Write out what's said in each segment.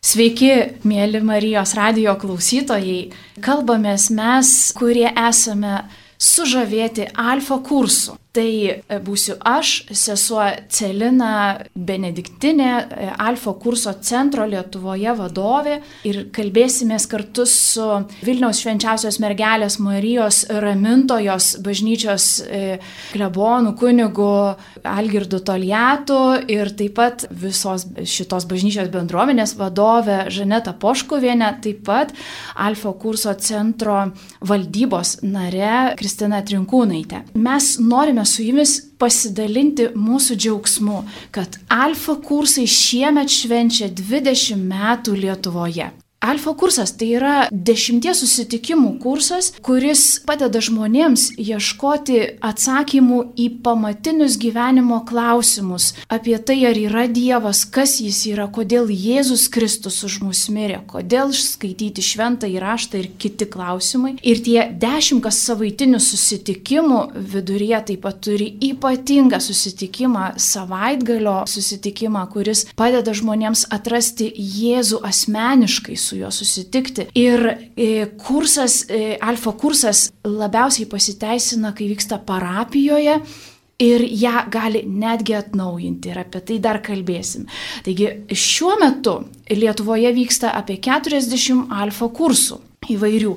Sveiki, mėly Marijos radio klausytojai. Kalbamės mes, kurie esame sužavėti alfa kursu. Tai e, būsiu aš, sesuo Celina Benediktinė, e, Alfa kurso centro Lietuvoje vadovė ir kalbėsimės kartu su Vilniaus švenčiausios mergelės Marijos ramintojos bažnyčios e, klebonų kunigu Algirdu Toliatu ir taip pat visos šitos bažnyčios bendruomenės vadovė Žaneta Poškuvienė, taip pat Alfa kurso centro valdybos nare Kristina Trinkūnaitė. Mes norime norime su jumis pasidalinti mūsų džiaugsmu, kad alfa kursai šiemet švenčia 20 metų Lietuvoje. Alfa kursas tai yra dešimties susitikimų kursas, kuris padeda žmonėms ieškoti atsakymų į pamatinius gyvenimo klausimus apie tai, ar yra Dievas, kas jis yra, kodėl Jėzus Kristus už mus mirė, kodėl skaityti šventą įraštą ir kiti klausimai. Ir tie dešimtas savaitinių susitikimų viduryje taip pat turi ypatingą susitikimą, savaitgalio susitikimą, kuris padeda žmonėms atrasti Jėzų asmeniškai su juo susitikti. Ir e, kursas, e, alfa kursas labiausiai pasiteisina, kai vyksta parapijoje ir ją gali netgi atnaujinti ir apie tai dar kalbėsim. Taigi šiuo metu Lietuvoje vyksta apie 40 alfa kursų įvairių,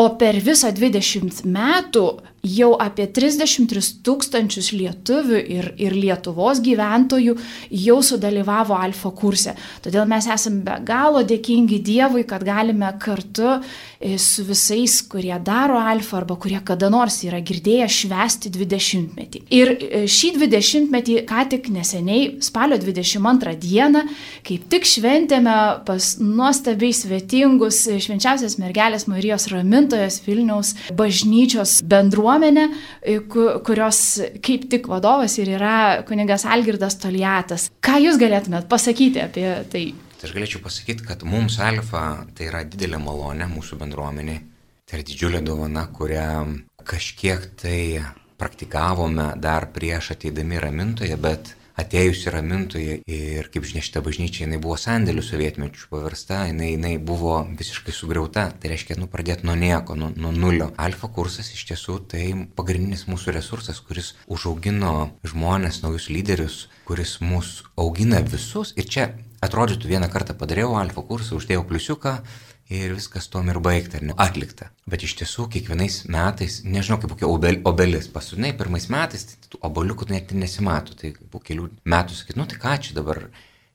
o per visą 20 metų jau apie 33 tūkstančius lietuvių ir, ir Lietuvos gyventojų jau sudalyvavo alfa kurse. Todėl mes esame be galo dėkingi Dievui, kad galime kartu e, su visais, kurie daro alfa arba kurie kada nors yra girdėję švesti 20-metį. Ir e, šį 20-metį ką tik neseniai, spalio 22 dieną, kaip tik šventėme pas nuostabiai svetingus švenčiausias mergelės Marijos ramintojos Vilniaus bažnyčios bendruomenės bendruomenę, kurios kaip tik vadovas ir yra kunigas Algirdas Toliatas. Ką jūs galėtumėt pasakyti apie tai? Tai aš galėčiau pasakyti, kad mums alfa tai yra didelė malonė mūsų bendruomenė. Tai yra didžiulė dovana, kurią kažkiek tai praktikavome dar prieš ateidami ramintoje, bet atėjusi ramintoje ir, kaip žinia, šita bažnyčia, jinai buvo sandėlių sovietmečių paversta, jinai, jinai buvo visiškai sugriauta, tai reiškia, nu, pradėti nuo nieko, nuo, nuo nulio. Alfa kursas iš tiesų tai pagrindinis mūsų resursas, kuris užaugino žmonės, naujus lyderius, kuris mus augina visus ir čia atrodytų vieną kartą padariau alfa kursą, uždėjau pliusiuką, ir viskas tom ir baigta, ne, atlikta. Bet iš tiesų kiekvienais metais, nežinau kaip kokia obel, obelis, pasudinai pirmais metais, tai oboliukų net nesimato, tai po kelių metų sakyt, nu tai ką čia dabar.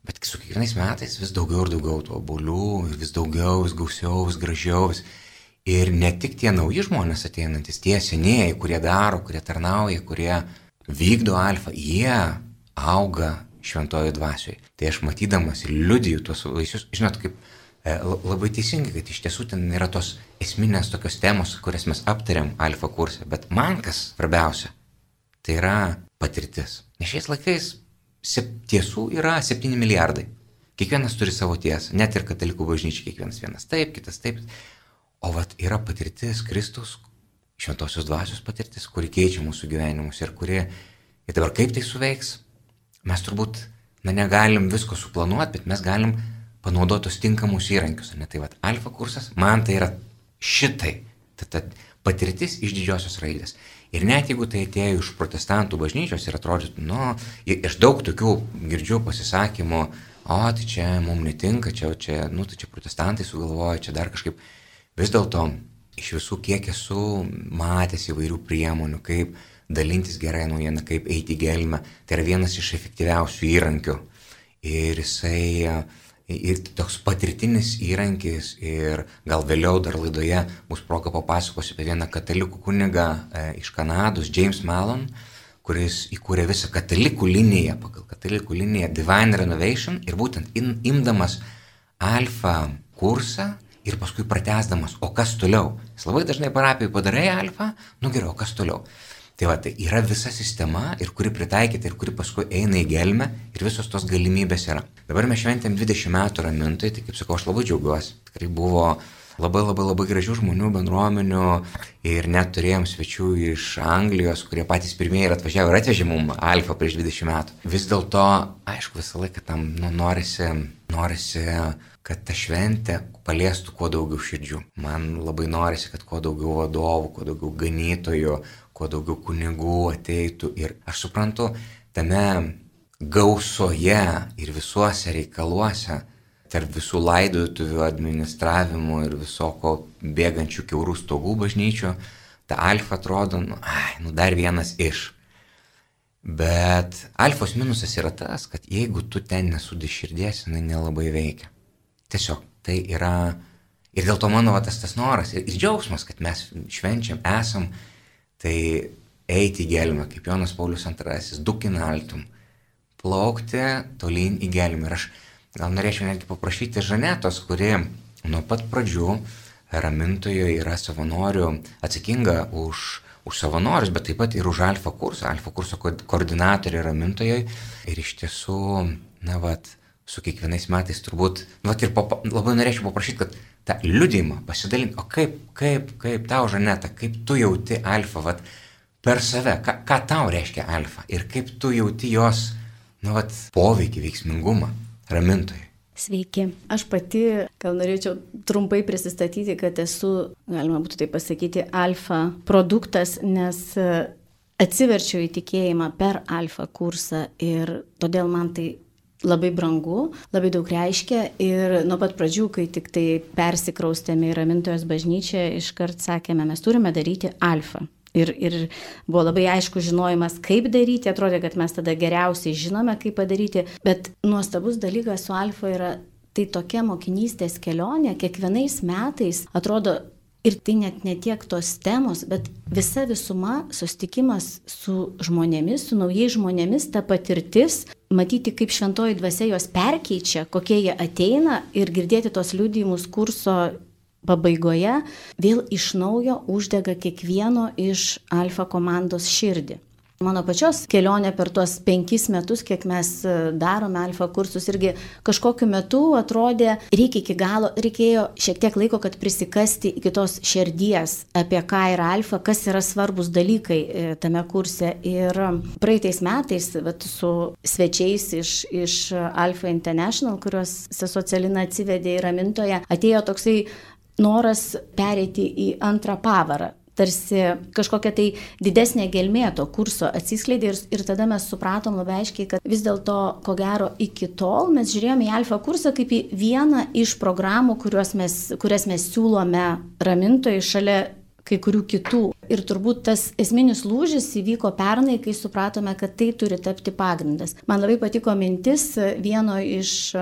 Bet su kiekvienais metais vis daugiau ir daugiau tų obolių, vis daugiau, vis gausiau, vis gražiau. Vis... Ir ne tik tie nauji žmonės ateinantis, tie senieji, kurie daro, kurie tarnauja, kurie vykdo alfa, jie auga šventojo dvasioje. Tai aš matydamas ir liudiju tuos vaisius, žinot, kaip labai teisingai, kad iš tiesų ten yra tos esminės tokios temos, kurias mes aptariam alfa kursė, bet man kas svarbiausia, tai yra patirtis. Nes šiais laikais tiesų yra 7 milijardai. Kiekvienas turi savo tiesą, net ir katalikų bažnyčiai, kiekvienas vienas taip, kitas taip. O vat yra patirtis Kristus, šventosios dvasios patirtis, kuri keičia mūsų gyvenimus ir kuri, ir dabar kaip tai suveiks, mes turbūt, na, negalim visko suplanuoti, bet mes galim panaudotus tinkamus įrankius. Ne? Tai vad, alfa kursas, man tai yra šitai, ta, ta patirtis iš didžiosios raidės. Ir net jeigu tai atėjo iš protestantų bažnyčios ir atrodytų, nu, iš daug tokių girdžių pasisakymų, o tai čia mums netinka, čia, čia, nu, tai čia protestantai sugalvoja, čia dar kažkaip, vis dėlto iš visų kiek esu matęs įvairių priemonių, kaip dalintis gerai naujieną, kaip eiti gelmę, tai yra vienas iš efektyviausių įrankių. Ir jisai ir toks patirtinis įrankis ir gal vėliau dar laidoje bus proga papasakosiu apie vieną katalikų kunigą e, iš Kanados, James Malon, kuris įkūrė visą katalikų liniją, pagal katalikų liniją Divine Renovation ir būtent in, imdamas alfa kursą ir paskui pratesdamas, o kas toliau. Jis labai dažnai parapijai padarai alfa, nu gerai, o kas toliau. Tai va, tai yra visa sistema ir kuri pritaikyta ir kuri paskui eina į gelmę ir visos tos galimybės yra. Dabar mes šventėm 20 metų ramintai, tai kaip sakau, aš labai džiaugiuosi. Tikrai buvo labai labai labai gražių žmonių, bendruomenių ir net turėjom svečių iš Anglijos, kurie patys pirmieji ir atvažiavo ir atvežė mum alfa prieš 20 metų. Vis dėlto, aišku, visą laiką tam nu, norisi, norisi kad ta šventė paliestų kuo daugiau širdžių. Man labai norisi, kad kuo daugiau vadovų, kuo daugiau ganytojų, kuo daugiau kunigų ateitų. Ir aš suprantu, tame gausoje ir visuose reikaluose, tarp visų laidotuvių administravimų ir visoko bėgančių keurų stogų bažnyčių, ta alfa atrodo, nu, ai, nu dar vienas iš. Bet alfos minusas yra tas, kad jeigu tu ten nesudi širdies, jinai nelabai veikia. Tiesiog tai yra ir dėl to mano va, tas tas noras ir, ir džiaugsmas, kad mes švenčiam, esam, tai eiti į gelmę, kaip Jonas Paulius II, dukinaltum, plaukti tolyn į gelmę. Ir aš gal norėčiau netgi paprašyti Žanetos, kuri nuo pat pradžių ramintojo yra savanorių atsakinga už, už savanorius, bet taip pat ir už alfa kursą, alfa kurso koordinatorė ramintojoje. Ir iš tiesų, na, vat, su kiekvienais metais turbūt, nu, ir papa, labai norėčiau paprašyti, kad tą liudymą pasidalinti, o kaip, kaip, kaip tau, Žaneta, kaip tu jauti alfa, vat, per save, ką, ką tau reiškia alfa ir kaip tu jauti jos, nu, vat, poveikį, veiksmingumą ramintojai. Sveiki. Aš pati gal norėčiau trumpai prisistatyti, kad esu, galima būtų tai pasakyti, alfa produktas, nes e, atsiverčiau į tikėjimą per alfa kursą ir todėl man tai labai brangu, labai daug reiškia. Ir nuo pat pradžių, kai tik tai persikraustėme į Ramintojos bažnyčią, iškart sakėme, mes turime daryti alfą. Ir, ir buvo labai aišku žinojimas, kaip daryti, atrodė, kad mes tada geriausiai žinome, kaip padaryti, bet nuostabus dalykas su alfa yra tai tokia mokinystės kelionė, kiekvienais metais atrodo Ir tai net ne tiek tos temos, bet visa visuma, sustikimas su žmonėmis, su naujais žmonėmis, ta patirtis, matyti, kaip šventoji dvasia juos perkeičia, kokie jie ateina ir girdėti tos liūdėjimus kurso pabaigoje, vėl iš naujo uždega kiekvieno iš alfa komandos širdį. Mano pačios kelionė per tuos penkis metus, kiek mes e, darome alfa kursus, irgi kažkokiu metu atrodė, reikia iki galo, reikėjo šiek tiek laiko, kad prisikasti iki tos širdies, apie ką yra alfa, kas yra svarbus dalykai e, tame kurse. Ir praeitais metais vat, su svečiais iš, iš Alfa International, kuriuos sesuo Celina atsivedė į Ramintoje, atėjo toksai noras pereiti į antrą pavarą tarsi kažkokia tai didesnė gelmė to kurso atsiskleidė ir, ir tada mes supratom labai aiškiai, kad vis dėlto, ko gero, iki tol mes žiūrėjome į alfa kursą kaip į vieną iš programų, mes, kurias mes siūlome ramintojai šalia kai kurių kitų. Ir turbūt tas esminis lūžis įvyko pernai, kai supratome, kad tai turi tapti pagrindas. Man labai patiko mintis vieno iš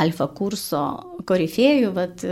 alfa kurso korifėjų, vat,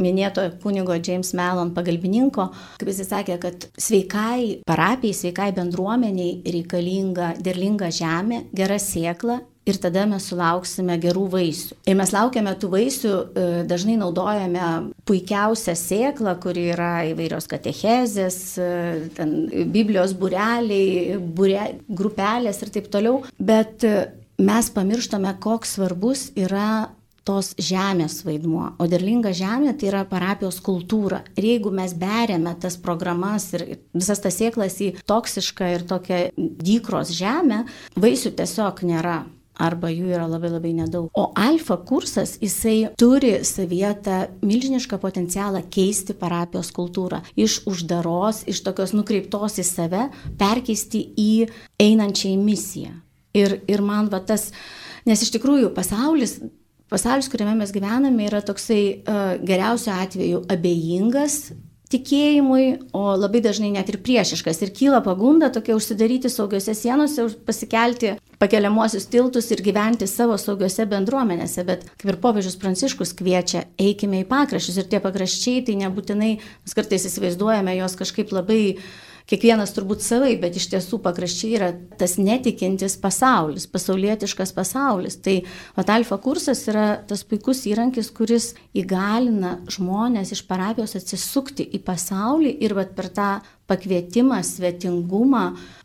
minėto kunigo James Mellon pagalbininko, kaip jis sakė, kad sveikai parapijai, sveikai bendruomeniai reikalinga derlinga žemė, gera sėkla ir tada mes sulauksime gerų vaisių. Ir mes laukiame tų vaisių, e, dažnai naudojame puikiausią sėklą, kuri yra įvairios katechezės, e, Biblijos bureliai, burė, grupelės ir taip toliau, bet e, mes pamirštame, koks svarbus yra tos žemės vaidmuo. O derlinga žemė tai yra parapijos kultūra. Ir jeigu mes berėme tas programas ir visas tas sėklas į toksišką ir tokią dykros žemę, vaisių tiesiog nėra arba jų yra labai labai nedaug. O alfa kursas, jisai turi savietą milžinišką potencialą keisti parapijos kultūrą. Iš uždaros, iš tokios nukreiptos į save, perkeisti į einančią į misiją. Ir, ir man va tas, nes iš tikrųjų pasaulis pasaulis, kuriame mes gyvename, yra toksai uh, geriausiu atveju abejingas tikėjimui, o labai dažnai net ir priešiškas. Ir kyla pagunda tokia užsidaryti saugiose sienose, pasikelti pakeliamuosius tiltus ir gyventi savo saugiose bendruomenėse. Bet kaip ir popiežius Pranciškus kviečia, eikime į pakraščius. Ir tie pakraščiai tai nebūtinai, mes kartais įsivaizduojame juos kažkaip labai uh, kiekvienas turbūt savai, bet iš tiesų pakraščiai yra tas netikintis pasaulis, pasaulietiškas pasaulis. Tai vat, alfa kursas yra tas puikus įrankis, kuris įgalina žmonės iš parapijos atsisukti į pasaulį ir vat, per tą pakvietimą, svetingumą,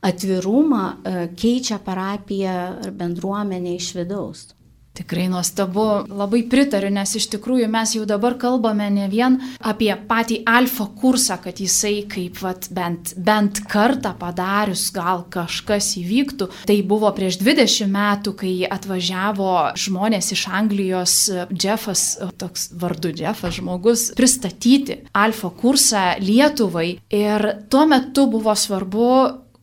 atvirumą e, keičia parapiją ar bendruomenę iš vidaus. Tikrai nuostabu, labai pritariu, nes iš tikrųjų mes jau dabar kalbame ne vien apie patį alfa kursą, kad jisai kaip vat, bent, bent kartą padarius gal kažkas įvyktų. Tai buvo prieš 20 metų, kai atvažiavo žmonės iš Anglijos, Jeffas, toks vardu Jeffas žmogus, pristatyti alfa kursą Lietuvai. Ir tuo metu buvo svarbu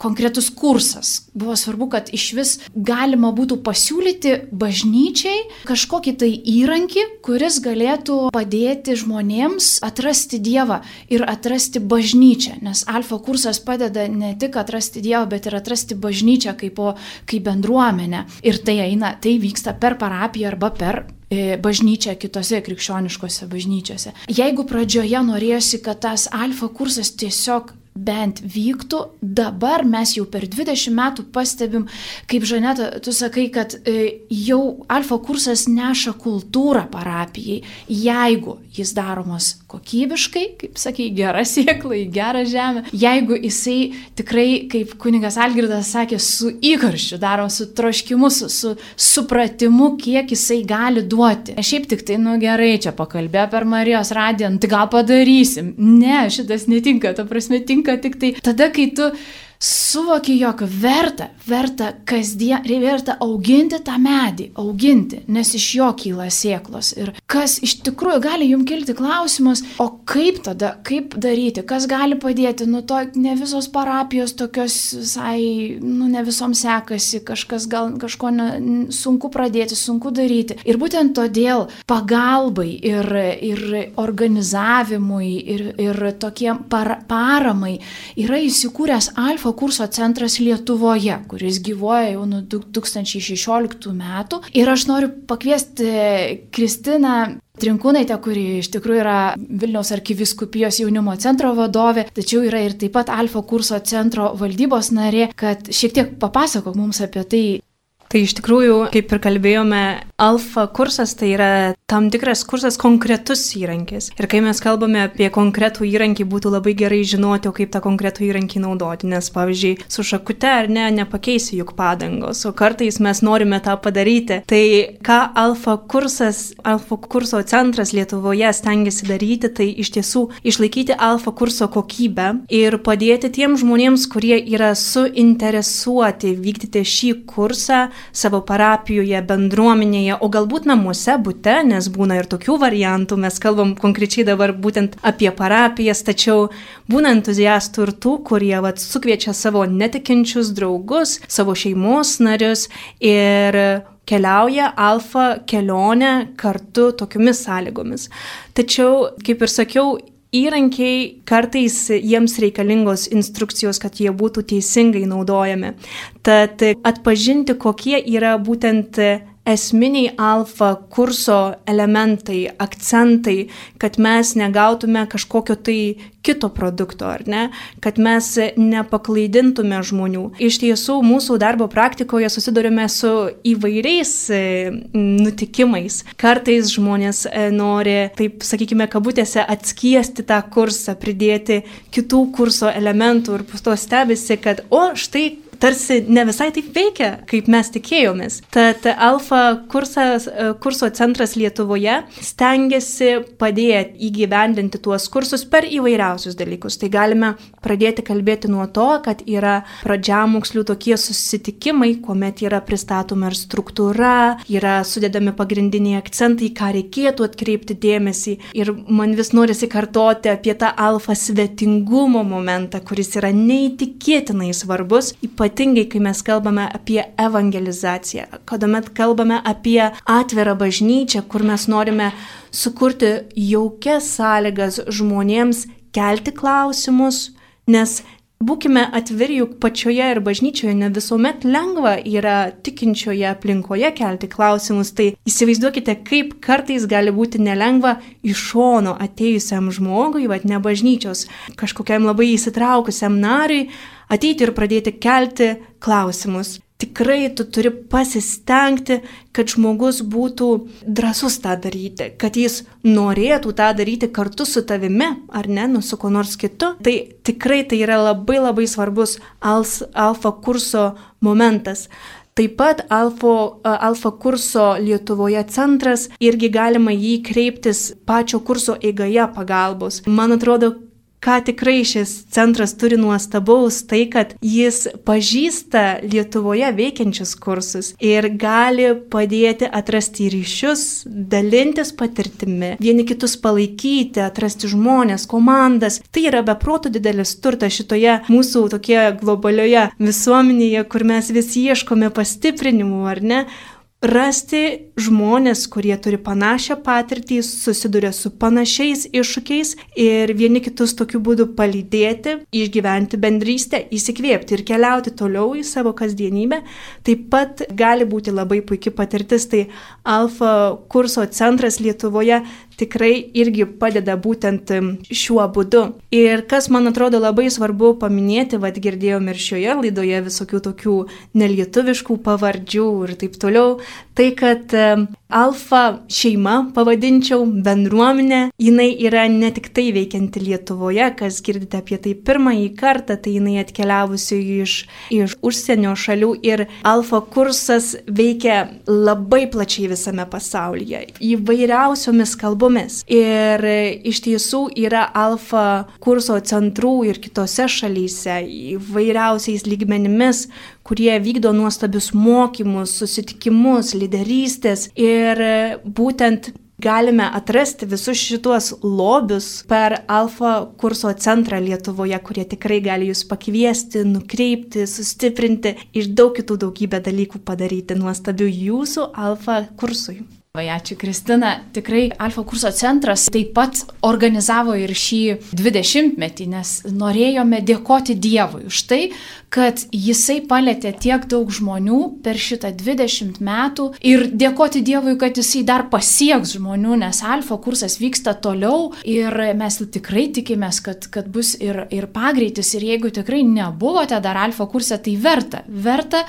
konkretus kursas. Buvo svarbu, kad iš vis galima būtų pasiūlyti bažnyčiai kažkokį tai įrankį, kuris galėtų padėti žmonėms atrasti Dievą ir atrasti bažnyčią. Nes alfa kursas padeda ne tik atrasti Dievą, bet ir atrasti bažnyčią kaip, o, kaip bendruomenę. Ir tai eina, tai vyksta per parapiją arba per e, bažnyčią kitose krikščioniškose bažnyčiose. Jeigu pradžioje norėjosi, kad tas alfa kursas tiesiog bent vyktų. Dabar mes jau per 20 metų pastebim, kaip Žaneta, tu sakai, kad e, jau alfa kursas neša kultūrą parapijai, jeigu jis daromas kokybiškai, kaip sakai, gera siekla į gerą žemę, jeigu jisai tikrai, kaip kunigas Algirdas sakė, su įkarščiu daro, su troškimu, su, su supratimu, kiek jisai gali duoti. Šiaip tik tai, nu gerai, čia pakalbė per Marijos radiją, nu, tai gal padarysim. Ne, šitas netinka, ta prasme, tinka tinka tik tai tada, kai tu suvoki, jog verta, verta kasdien, verta auginti tą medį, auginti, nes iš jo kyla sėklos. Ir kas iš tikrųjų gali jums kilti klausimas, o kaip tada, kaip daryti, kas gali padėti, nu to ne visos parapijos tokios visai, nu ne visom sekasi, kažkas gal kažko ne, sunku pradėti, sunku daryti. Ir būtent todėl pagalbai ir, ir organizavimui ir, ir tokiem par, paramai yra įsikūręs Alfa kurso centras Lietuvoje, kuris gyvuoja jau nuo 2016 metų. Ir aš noriu pakviesti Kristiną Trinkūnaitė, kuri iš tikrųjų yra Vilniaus arkiviskupijos jaunimo centro vadovė, tačiau yra ir taip pat Alfa kurso centro valdybos narė, kad šiek tiek papasakok mums apie tai, Tai iš tikrųjų, kaip ir kalbėjome, alfa kursas tai yra tam tikras kursas konkretus įrankis. Ir kai mes kalbame apie konkretų įrankį, būtų labai gerai žinoti, o kaip tą konkretų įrankį naudoti. Nes, pavyzdžiui, su šakute ar ne, nepakeisi juk padangos, o kartais mes norime tą padaryti. Tai ką alfa kursas, alfa kurso centras Lietuvoje stengiasi daryti, tai iš tiesų išlaikyti alfa kurso kokybę ir padėti tiems žmonėms, kurie yra suinteresuoti vykdyti šį kursą savo parapijoje, bendruomenėje, o galbūt namuose, būte, nes būna ir tokių variantų, mes kalbam konkrečiai dabar būtent apie parapijas, tačiau būna entuziastų ir tų, kurie vat, sukviečia savo netikinčius draugus, savo šeimos narius ir keliauja alfa kelionę kartu tokiomis sąlygomis. Tačiau, kaip ir sakiau, įrankiai kartais jiems reikalingos instrukcijos, kad jie būtų teisingai naudojami. Tad atpažinti, kokie yra būtent esminiai alfa kurso elementai, akcentai, kad mes negautume kažkokio tai kito produkto, ar ne, kad mes nepaklaidintume žmonių. Iš tiesų, mūsų darbo praktikoje susidurime su įvairiais e, nutikimais. Kartais žmonės e, nori, taip sakykime, kabutėse atskiesti tą kursą, pridėti kitų kurso elementų ir po to stebisi, kad, o štai tarsi ne visai taip veikia, kaip mes tikėjomės. Tad Alfa kursas, e, kurso centras Lietuvoje stengiasi padėti įgyvendinti tuos kursus per įvairiausius dalykus. Tai galime pradėti kalbėti nuo to, kad yra pradžiamokslių tokie susitikimai, kuomet yra pristatoma ir struktūra, yra sudedami pagrindiniai akcentai, ką reikėtų atkreipti dėmesį. Ir man vis norisi kartoti apie tą alfa svetingumo momentą, kuris yra neįtikėtinai svarbus, ypač ypatingai kai mes kalbame apie evangelizaciją, kada kalbame apie atvirą bažnyčią, kur mes norime sukurti jaukias sąlygas žmonėms kelti klausimus, nes Būkime atviri, juk pačioje ir bažnyčioje ne visuomet lengva yra tikinčioje aplinkoje kelti klausimus, tai įsivaizduokite, kaip kartais gali būti nelengva iš šono atėjusiam žmogui, vad ne bažnyčios, kažkokiam labai įsitraukusiam nariui, ateiti ir pradėti kelti klausimus. Tikrai tu turi pasistengti, kad žmogus būtų drasus tą daryti, kad jis norėtų tą daryti kartu su tavimi, ar ne, nu su kuo nors kitu. Tai tikrai tai yra labai labai svarbus alfa kurso momentas. Taip pat Alfa, Alfa kurso Lietuvoje centras irgi galima jį kreiptis pačio kurso eigoje pagalbos. Man atrodo, ką tikrai šis centras turi nuostabaus, tai kad jis pažįsta Lietuvoje veikiančius kursus ir gali padėti atrasti ryšius, dalintis patirtimi, vieni kitus palaikyti, atrasti žmonės, komandas. Tai yra beproto didelis turtas šitoje mūsų tokioje globalioje visuomenėje, kur mes vis ieškome pastiprinimų, ar ne? Rasti žmonės, kurie turi panašią patirtį, susiduria su panašiais iššūkiais ir vieni kitus tokiu būdu palydėti, išgyventi bendrystę, įsikvėpti ir keliauti toliau į savo kasdienybę. Taip pat gali būti labai puikia patirtis, tai Alfa kurso centras Lietuvoje tikrai irgi padeda būtent šiuo būdu. Ir kas man atrodo labai svarbu paminėti, vad girdėjome ir šioje laidoje visokių tokių nelietuviškų pavardžių ir taip toliau, tai kad Alfa šeima, pavadinčiau, bendruomenė, jinai yra ne tik tai veikianti Lietuvoje, kas girdite apie tai pirmąjį kartą, tai jinai atkeliavusi iš, iš užsienio šalių ir Alfa kursas veikia labai plačiai visame pasaulyje, įvairiausiomis kalbomis. Ir iš tiesų yra Alfa kurso centrų ir kitose šalyse įvairiausiais lygmenimis, kurie vykdo nuostabius mokymus, susitikimus, lyderystės ir būtent galime atrasti visus šituos lobius per Alfa kurso centrą Lietuvoje, kurie tikrai gali jūs pakviesti, nukreipti, sustiprinti ir daug kitų daugybę dalykų padaryti nuostabių jūsų Alfa kursui. Vai ačiū Kristina. Tikrai Alfa kurso centras taip pat organizavo ir šį 20-metį, nes norėjome dėkoti Dievui už tai, kad jisai palėtė tiek daug žmonių per šitą 20 metų ir dėkoti Dievui, kad jisai dar pasieks žmonių, nes Alfa kursas vyksta toliau ir mes tikrai tikimės, kad, kad bus ir, ir pagreitis ir jeigu tikrai nebuvote dar Alfa kurse, tai verta. Verta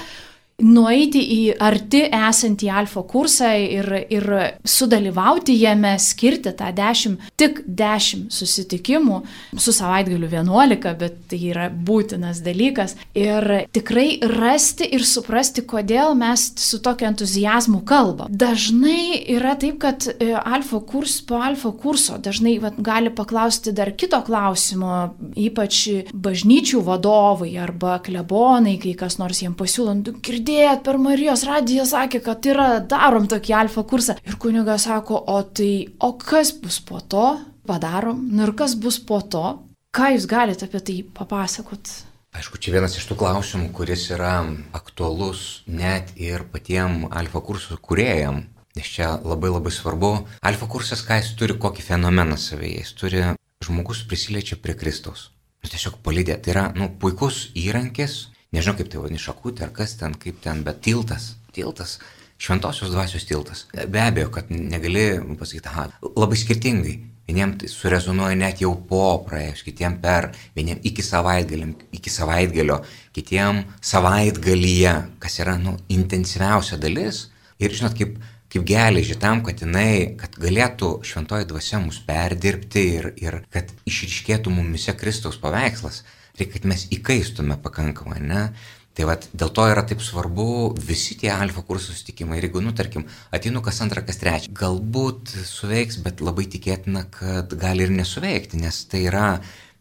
nueiti į arti esantį alfa kursą ir, ir sudalyvauti jame, skirti tą 10, tik 10 susitikimų, su savaitgaliu 11, bet tai yra būtinas dalykas. Ir tikrai rasti ir suprasti, kodėl mes su tokiu entuzijazmu kalbam. Dažnai yra taip, kad e, alfa kurs po alfa kurso dažnai va, gali paklausti dar kito klausimo, ypač bažnyčių vadovai arba klebonai, kai kas nors jiems pasiūlo, nu, girdėjai girdėjot per Marijos radiją sakė, kad yra darom tokį alfa kursą. Ir kunigas sako, o tai, o kas bus po to? Padarom. Nu ir kas bus po to? Ką jūs galite apie tai papasakot? Aišku, čia vienas iš tų klausimų, kuris yra aktualus net ir patiem alfa kursų kuriejam. Nes čia labai labai svarbu. Alfa kursas, ką jis turi, kokį fenomeną savyje. Jis turi, žmogus prisiliečia prie Kristaus. Nu, tiesiog palydė. Tai yra, nu, puikus įrankis nežinau kaip tai vadini, šakutė ar kas ten, kaip ten, bet tiltas, tiltas, šventosios dvasios tiltas. Be abejo, kad negali pasakyti, aha, labai skirtingai. Vieniems tai surezonuoja net jau po praėjus, kitiems per, vieniems iki savaitgalio, iki savaitgalio, kitiems savaitgalyje, kas yra, nu, intensyviausia dalis. Ir žinot, kaip, kaip geležį tam, kad jinai, kad galėtų šventoji dvasia mus perdirbti ir, ir kad išriškėtų mumise Kristaus paveikslas reikia, kad mes įkaistume pakankamai, ne? Tai vad dėl to yra taip svarbu visi tie alfa kursų susitikimai. Ir jeigu, nu, tarkim, atinu kas antrą, kas trečią, galbūt suveiks, bet labai tikėtina, kad gali ir nesuveikti, nes tai yra,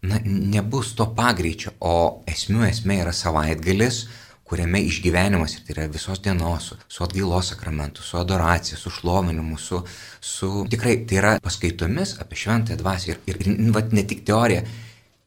na, nebus to pagreičio, o esmių esmė yra savaitgalis, kuriame išgyvenimas ir tai yra visos dienos, su, su atgailos sakramentu, su adoracija, su šlovinimu, su, su tikrai tai yra paskaitomis apie šventąją dvasę ir, ir, ir vat, ne tik teorija,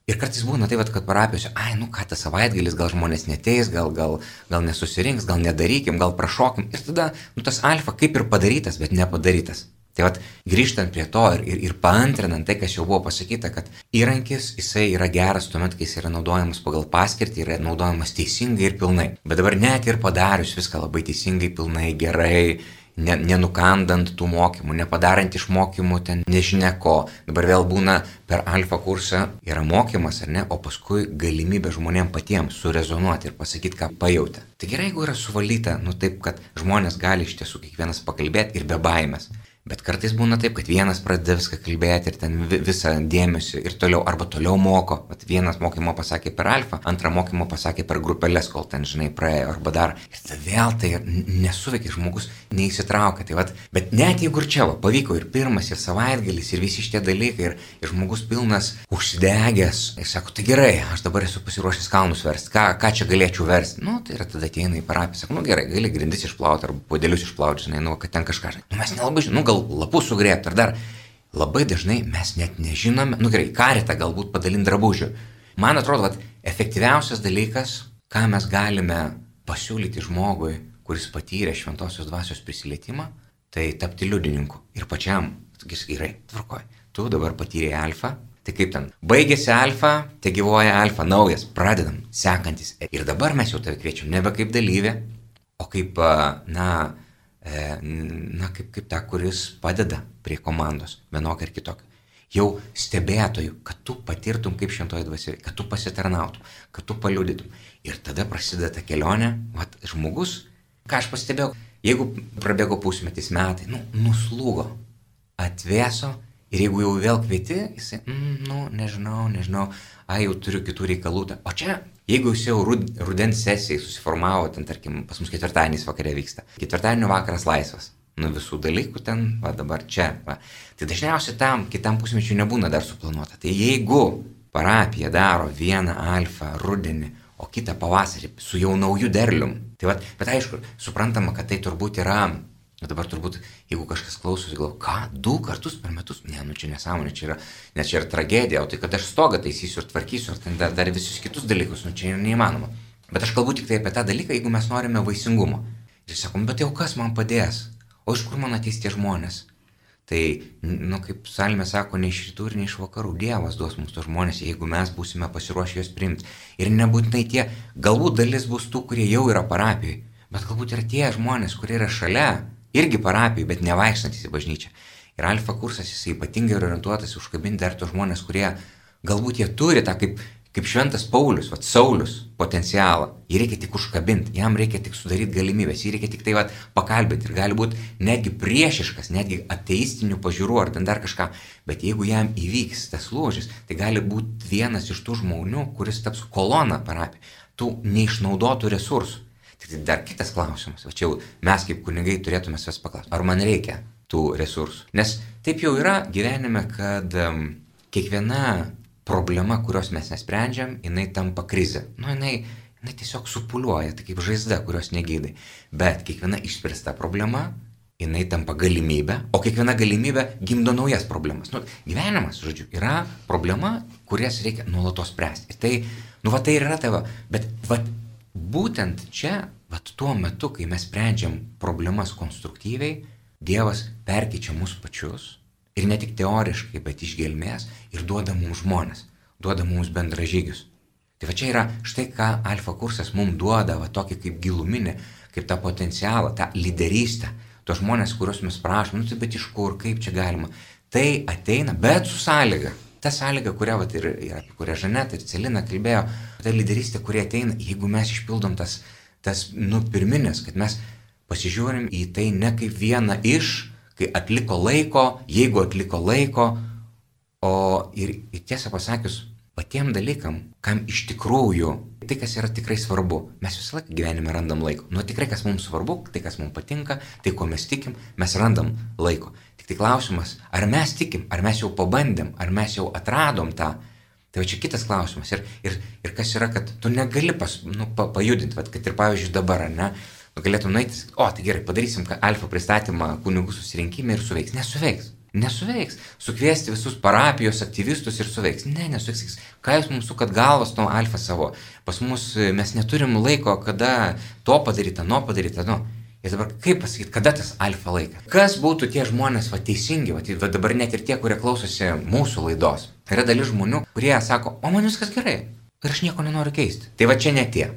Ir kartais būna taip, kad parapijose, ai, nu ką tas savaitgalis, gal žmonės neteis, gal, gal, gal nesusirinks, gal nedarykim, gal prašokim. Ir tada, nu tas alfa kaip ir padarytas, bet nepadarytas. Tai vad, grįžtant prie to ir, ir, ir paantrinant tai, kas jau buvo pasakyta, kad įrankis, jisai yra geras tuomet, kai jis yra naudojamas pagal paskirtį, yra naudojamas teisingai ir pilnai. Bet dabar net ir padarius viską labai teisingai, pilnai, gerai, ne, nenukandant tų mokymų, nepadarant iš mokymų ten nežinia ko. Dabar vėl būna per alfa kursą yra mokymas, ar ne, o paskui galimybė žmonėms patiems surezonuoti ir pasakyti, ką pajutė. Tai gerai, jeigu yra suvalyta, nu taip, kad žmonės gali iš tiesų kiekvienas pakalbėti ir be baimės. Bet kartais būna taip, kad vienas pradeda viską kalbėti ir ten visą dėmesį ir toliau, arba toliau moko. Vat vienas mokymo pasakė per alfa, antrą mokymo pasakė per grupelės, kol ten, žinai, praėjo, arba dar. Ir tada vėl tai nesuveikia, žmogus neįsitraukia. Tai vat, bet net jeigu ir čia va, pavyko ir pirmas, ir savaitgalis, ir visi šitie dalykai, ir, ir žmogus pilnas užsidegęs, ir sako, tai gerai, aš dabar esu pasiruošęs kalnus versti, ką, ką čia galėčiau versti. Nu, tai yra tada ateina į parapiją, sako, nu gerai, gali grindis išplauti, arba podėlius išplauti, žinai, nu, kad ten kažką. Nu, mes nelabai žinome, nu, gal gal lapus sugrėpti ar dar. Labai dažnai mes net nežinome, nu gerai, karitą galbūt padalinti drabužių. Man atrodo, kad efektyviausias dalykas, ką mes galime pasiūlyti žmogui, kuris patyrė šventosios dvasios prisilietimą, tai tapti liudininku. Ir pačiam, sakys, gerai, tvarkoj, tu dabar patyrė alfa, tai kaip ten, baigėsi alfa, te gyvoja alfa, naujas, pradedam, sekantis. Ir dabar mes jau tave kviečiam nebe kaip dalyvė, o kaip, na, na, kaip, kaip ta, kuris padeda prie komandos, vienokia ir kitokia. Jau stebėtojų, kad tu patirtum kaip šventoji dvasia, kad tu pasitarnautum, kad tu paliudytum. Ir tada prasideda ta kelionė, vat, žmogus, ką aš pastebėjau, jeigu prabėgo pusmetis metai, nu, nuslūgo, atvėso ir jeigu jau vėl kvieti, jisai, mm, nu, nežinau, nežinau, ai, jau turiu kitų reikalų. O čia Jeigu jūs jau rudens sesijai susiformavo, ten tarkim, pas mus ketvirtadieniais vakare vyksta, ketvirtadienio vakaras laisvas, nuo visų dalykų ten, va dabar čia, va. Tai dažniausiai tam kitam pusmečiui nebūna dar suplanuota. Tai jeigu parapija daro vieną alfą rudenį, o kitą pavasarį su jau nauju derlium, tai va, bet aišku, suprantama, kad tai turbūt yra Bet dabar turbūt, jeigu kažkas klausosi, gal, ką, du kartus per metus, ne, nu čia nesąmonė, čia yra, nes čia yra tragedija, o tai kad aš stogą taisysiu ir tvarkysiu, ar ten dar, dar visus kitus dalykus, nu čia neįmanoma. Bet aš kalbu tik tai apie tą dalyką, jeigu mes norime vaisingumo. Ir sakom, bet jau kas man padės, o iš kur man ateis tie žmonės? Tai, nu, kaip Salmė sako, ne iš rytų ir ne iš vakarų Dievas duos mums tos žmonės, jeigu mes būsime pasiruošę juos priimti. Ir nebūtinai tie, galbūt dalis bus tų, kurie jau yra parapijoje, bet galbūt yra tie žmonės, kurie yra šalia, irgi parapijai, bet nevaikštantis į bažnyčią. Ir alfa kursas jisai ypatingai orientuotas užkabinti dar tos žmonės, kurie galbūt jie turi tą kaip, kaip šventas Paulius, va, Saulis potencialą. Jį reikia tik užkabinti, jam reikia tik sudaryti galimybės, jį reikia tik tai va, pakalbinti ir gali būti netgi priešiškas, netgi ateistinių pažiūrų ar ten dar kažką. Bet jeigu jam įvyks tas lūžis, tai gali būti vienas iš tų žmonių, kuris taps kolona parapijai, tų neišnaudotų resursų. Tai dar kitas klausimas, o čia jau mes kaip kunigai turėtume savęs paklausti, ar man reikia tų resursų. Nes taip jau yra gyvenime, kad um, kiekviena problema, kurios mes nesprendžiam, jinai tampa krize. Nu, jinai, jinai tiesiog supuliuoja, tai kaip žaizda, kurios negydai. Bet kiekviena išspręsta problema, jinai tampa galimybė, o kiekviena galimybė gimdo naujas problemas. Nu, gyvenimas, žodžiu, yra problema, kurias reikia nuolatos spręsti. Ir tai, nu, va tai yra tavo, bet, va, būtent čia, vat tuo metu, kai mes sprendžiam problemas konstruktyviai, Dievas perkeičia mus pačius ir ne tik teoriškai, bet iš gelmės ir duoda mums žmonės, duoda mums bendražygius. Tai va čia yra štai ką alfa kursas mums duoda, va tokį kaip giluminį, kaip tą potencialą, tą lyderystę, tos žmonės, kuriuos mes prašom, nu tai bet iš kur, kaip čia galima. Tai ateina, bet su sąlyga, ta sąlyga, kurią, vat, ir, ir apie kurią Žanet ir Celina kalbėjo, ta lyderystė, kurie ateina, jeigu mes išpildom tas, tas nu, pirminės, kad mes pasižiūrim į tai ne kaip vieną iš, kai atliko laiko, jeigu atliko laiko, o ir, ir tiesą pasakius, patiem dalykam, kam iš tikrųjų, tai kas yra tikrai svarbu, mes visą laiką gyvenime randam laiko. Nu tikrai, kas mums svarbu, tai kas mums patinka, tai ko mes tikim, mes randam laiko. Tik tai klausimas, ar mes tikim, ar mes jau pabandėm, ar mes jau atradom tą. Tai va čia kitas klausimas. Ir, ir, ir kas yra, kad tu negali pas, nu, pa, pajudinti, va, kad ir pavyzdžiui dabar, ar ne, nu, galėtum nueiti, o tai gerai, padarysim alfa pristatymą kunigų susirinkime ir suveiks. Nesuveiks. Nesuveiks. Sukviesti visus parapijos aktyvistus ir suveiks. Ne, nesuveiks. Ką jūs mums sukat galvas nuo alfa savo? Pas mus mes neturim laiko, kada to padaryta, nuo padaryta, nu. Ir dabar kaip pasakyti, kada tas alfa laikas? Kas būtų tie žmonės, va teisingi, va, va dabar net ir tie, kurie klausosi mūsų laidos. Yra dalis žmonių, kurie sako, o man viskas gerai ir aš nieko nenoriu keisti. Tai va čia ne tie.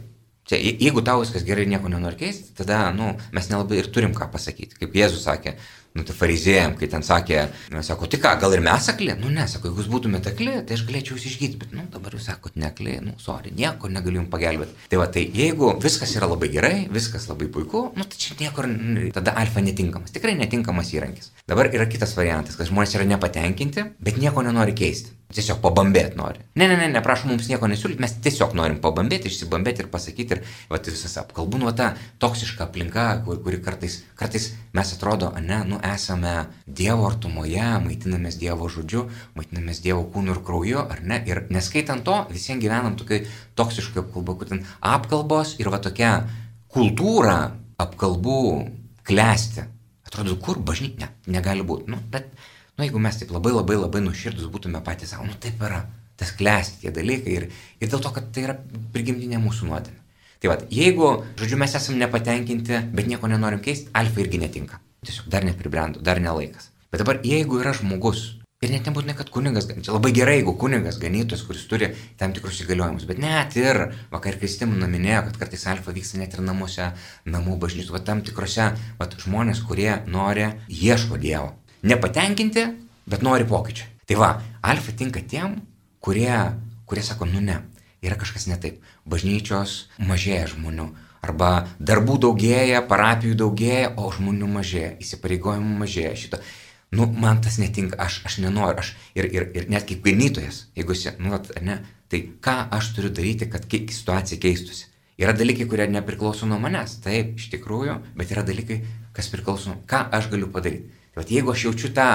Čia, jeigu tau viskas gerai ir nieko nenori keisti, tada, nu, mes nelabai ir turim ką pasakyti. Kaip Jėzus sakė, nu tai farizėjam, kai ten sakė, nu, sako, tai ką, gal ir mes akli? Nu ne, sako, jeigu jūs būtumėte akli, tai aš galėčiau jūs išgydyti, bet, nu dabar jūs sakot, nekli, nu, sorry, nieko negaliu jums pagelbėti. Tai va, tai jeigu viskas yra labai gerai, viskas labai puiku, nu tai čia niekur, tada alfa netinkamas, tikrai netinkamas įrankis. Dabar yra kitas variantas, kad žmonės yra nepatenkinti, bet nieko nenori keisti. Tiesiog pabambėti nori. Ne, ne, ne, ne, prašom mums nieko nesiūlyti, mes tiesiog norim pabambėti, išsibambėti ir pasakyti ir, va, tai visas apkalbų, nu, ta toksiška aplinka, kuri, kuri kartais, kartais mes atrodo, ne, nu, esame Dievo artumoje, maitinamės Dievo žodžiu, maitinamės Dievo kūnu ir krauju, ar ne? Ir neskaitant to, visiems gyvenam tokiai toksiškai apkalba, kur ten apkalbos ir va tokia kultūra apkalbų klesti. Atrodo, kur bažnyčia, ne, negali būti. Nu, bet Nu, jeigu mes taip labai labai labai nuširdus būtume patys savo, nu taip yra, tas klesti tie dalykai ir, ir dėl to, kad tai yra prigimtinė mūsų nuodėmė. Tai vad, jeigu, žodžiu, mes esame nepatenkinti, bet nieko nenorim keisti, alfa irgi netinka. Tiesiog dar nepribrendo, dar nelaikas. Bet dabar, jeigu yra žmogus, ir net nebūtinai, kad kunigas, čia labai gerai, jeigu kunigas ganytojas, kuris turi tam tikrus įgaliojimus, bet net ir, vakar Kristimina minėjo, kad kartais alfa vyksta net ir namuose, namų bažnyčių, va tam tikrose, va žmonės, kurie nori, ieško Dievo nepatenkinti, bet nori pokyčių. Tai va, alfa tinka tiem, kurie, kurie sako, nu ne, yra kažkas ne taip. Bažnyčios mažėja žmonių. Arba darbų daugėja, parapijų daugėja, o žmonių mažėja, įsipareigojimų mažėja šito. Nu, man tas netinka, aš, aš nenoriu, aš ir, ir, ir net kaip ganytojas, jeigu esi, nu, at, ne, tai ką aš turiu daryti, kad situacija keistusi. Yra dalykai, kurie nepriklauso nuo manęs, taip, iš tikrųjų, bet yra dalykai, kas priklauso, ką aš galiu padaryti. Bet jeigu aš jaučiu tą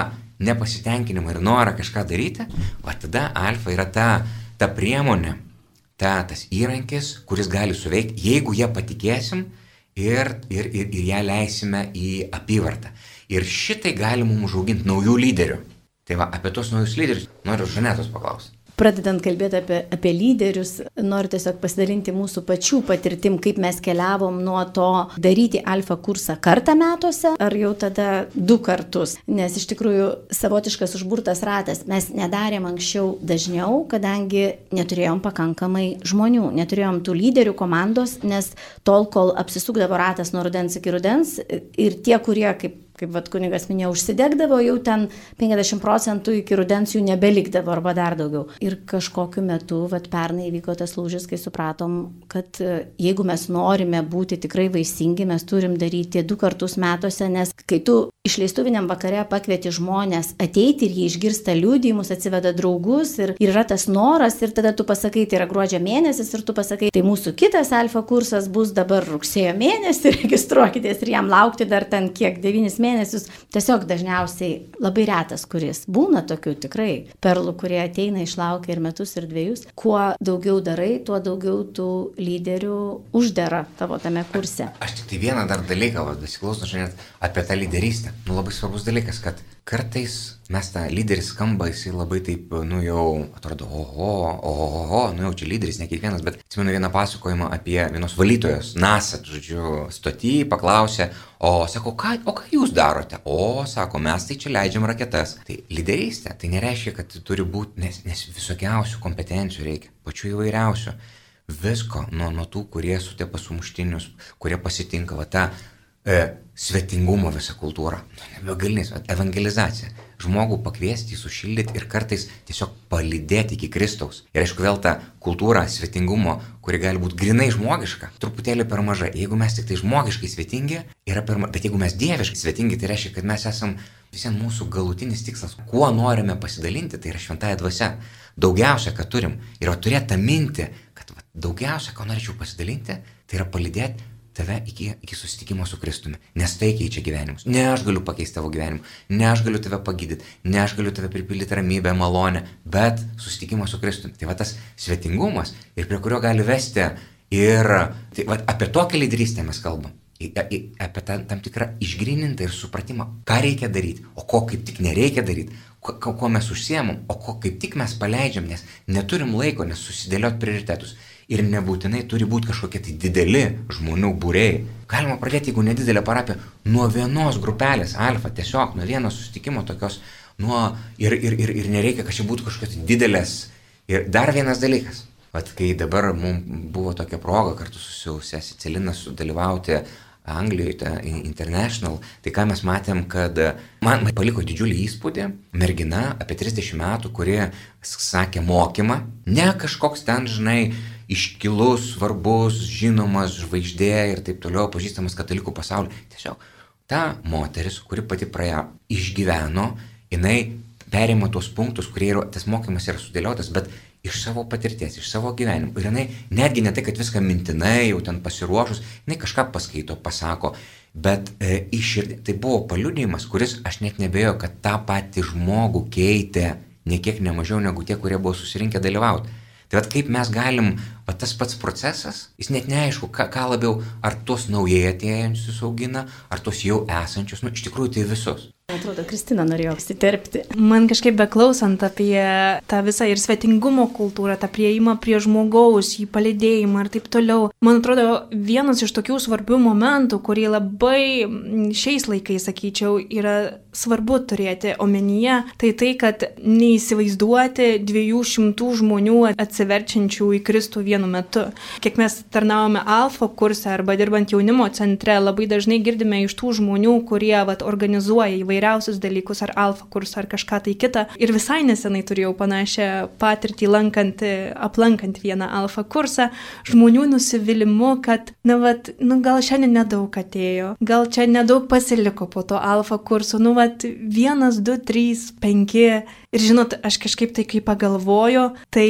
nepasitenkinimą ir norą kažką daryti, va tada alfa yra ta, ta priemonė, ta, tas įrankis, kuris gali suveikti, jeigu ją patikėsim ir, ir, ir, ir ją leisime į apyvartą. Ir šitai gali mums užauginti naujų lyderių. Tai va, apie tos naujus lyderius noriu Žanetos paklausti. Pradedant kalbėti apie, apie lyderius, noriu tiesiog pasidalinti mūsų pačių patirtim, kaip mes keliavom nuo to daryti alfa kursą kartą metuose, ar jau tada du kartus. Nes iš tikrųjų savotiškas užburtas ratas. Mes nedarėm anksčiau dažniau, kadangi neturėjom pakankamai žmonių, neturėjom tų lyderių komandos, nes tol, kol apsisukdavo ratas nuo rudens iki rudens ir tie, kurie, kaip kaip vat kunigas minėjo, užsidegdavo, jau ten 50 procentų iki rudens jų nebelikdavo arba dar daugiau. Ir kažkokiu metu, vat pernai įvyko tas lūžis, kai supratom, kad e, jeigu mes norime būti tikrai vaisingi, mes turim daryti du kartus metuose, nes kai tu išleistuviniam vakare pakvieti žmonės ateiti ir jie išgirsta liūdėjimus, atsiveda draugus ir, ir yra tas noras ir tada tu pasakai, tai yra gruodžio mėnesis ir tu pasakai, tai mūsų kitas alfa kursas bus dabar rugsėjo mėnesį, registruokitės ir jam laukti dar ten kiek, 9 mėnesius mėnesius, tiesiog dažniausiai labai retas kuris. Būna tokių tikrai perlų, kurie ateina, išlaukia ir metus, ir dviejus. Kuo daugiau darai, tuo daugiau tų lyderių uždara tavo tame kurse. Aš tik tai vieną dar dalyką, besiklausau šiandien apie tą lyderystę. Nu, labai svarbus dalykas, kad kartais mes tą lyderį skamba, jisai labai taip, nu jau atrodo, oho, oho, oho, nu jau čia lyderis, ne kiekvienas, bet atsimenu vieną pasakojimą apie vienos valytojos, NASA, žodžiu, stotį, paklausė, o sako, ką, o ką jūs darote? O, sako, mes tai čia leidžiam raketas. Tai lyderystė, tai nereiškia, kad turi būti, nes, nes visokiausių kompetencijų reikia, pačių įvairiausių. Visko, nuo, nuo tų, kurie sutepa sumuštinius, kurie pasitinka va tą e, svetingumo visą kultūrą. Begalinis, evangelizacija. Žmogų pakviesti, sušildyti ir kartais tiesiog palydėti iki Kristaus. Ir aišku, vėl ta kultūra svetingumo, kuri gali būti grinai žmogiška, truputėlį per maža. Jeigu mes tik tai žmogiškai svetingi, yra per maža. Bet jeigu mes dieviškai svetingi, tai reiškia, kad mes esam visiems mūsų galutinis tikslas. Kuo norime pasidalinti, tai yra šventąją dvasę. Daugiausia, ką turim. Ir turėti tą mintį, kad va, daugiausia, ko norėčiau pasidalinti, tai yra palydėti tave iki, iki susitikimo su Kristumi. Nes tai keičia gyvenimus. Ne aš galiu pakeisti tavo gyvenimą, ne aš galiu tave pagydyti, ne aš galiu tave pripildyti ramybę, malonę, bet susitikimo su Kristumi. Tai va tas svetingumas ir prie kurio gali vesti ir tai, va, apie tokią lyderystę mes kalbam. Apie tam, tam tikrą išgrinintą ir supratimą, ką reikia daryti, o ko kaip tik nereikia daryti, ko mes užsiemam, o ko kaip tik mes paleidžiam, nes neturim laiko, nes susidėliot prioritetus. Ir nebūtinai turi būti kažkokie tai dideli žmonių būrėjai. Galima pradėti, jeigu nedidelė parapija, nuo vienos grupelės, alfa, tiesiog nuo vieno susitikimo tokios, nuo, ir, ir, ir, ir nereikia, kad čia būtų kažkokios tai didelės. Ir dar vienas dalykas. Vat kai dabar mums buvo tokia proga kartu su sesė Celina sudalyvauti Anglijoje, ta International, tai ką mes matėm, kad man paliko didžiulį įspūdį mergina apie 30 metų, kuri sakė mokymą, ne kažkoks ten, žinai, iškilus, svarbus, žinomas, žvaigždė ir taip toliau, pažįstamas katalikų pasaulyje. Tiesiog ta moteris, kuri pati praėjo, išgyveno, jinai perima tuos punktus, kurie yra, tas mokymas yra sudėliotas, bet iš savo patirties, iš savo gyvenimo. Ir jinai netgi ne tai, kad viską mintinai, jau ten pasiruošus, jinai kažką paskaito, pasako, bet e, iširdį. Tai buvo paliudėjimas, kuris aš net nebėjau, kad tą patį žmogų keitė ne kiek nemažiau negu tie, kurie buvo susirinkę dalyvauti. Tai vad kaip mes galim, va tas pats procesas, jis net neaišku, ką, ką labiau, ar tuos naujai atėjančius augina, ar tuos jau esančius, nu iš tikrųjų tai visus. Atrodo, Kristina norėjo apsiterpti. Man kažkaip beklausant apie tą visą ir svetingumo kultūrą, tą prieimą prie žmogaus, jį palidėjimą ir taip toliau. Man atrodo, vienas iš tokių svarbių momentų, kurį labai šiais laikais, sakyčiau, yra svarbu turėti omenyje, tai tai, kad neįsivaizduoti 200 žmonių atsiverčiančių į Kristų vienu metu. Kiek mes tarnavome alfa kursą arba dirbant jaunimo centre, labai dažnai girdime iš tų žmonių, kurie vat, organizuoja įvairiausius dalykus, ar alfa kursą, ar kažką tai kitą. Ir visai nesenai turėjau panašią patirtį lankant, aplankant vieną alfa kursą, žmonių nusivylimu, kad, na, vat, nu, gal šiandien nedaug atėjo, gal čia nedaug pasiliko po to alfa kurso, nu, vat, vienas, du, trys, penki. Ir žinot, aš kažkaip tai kai pagalvoju, tai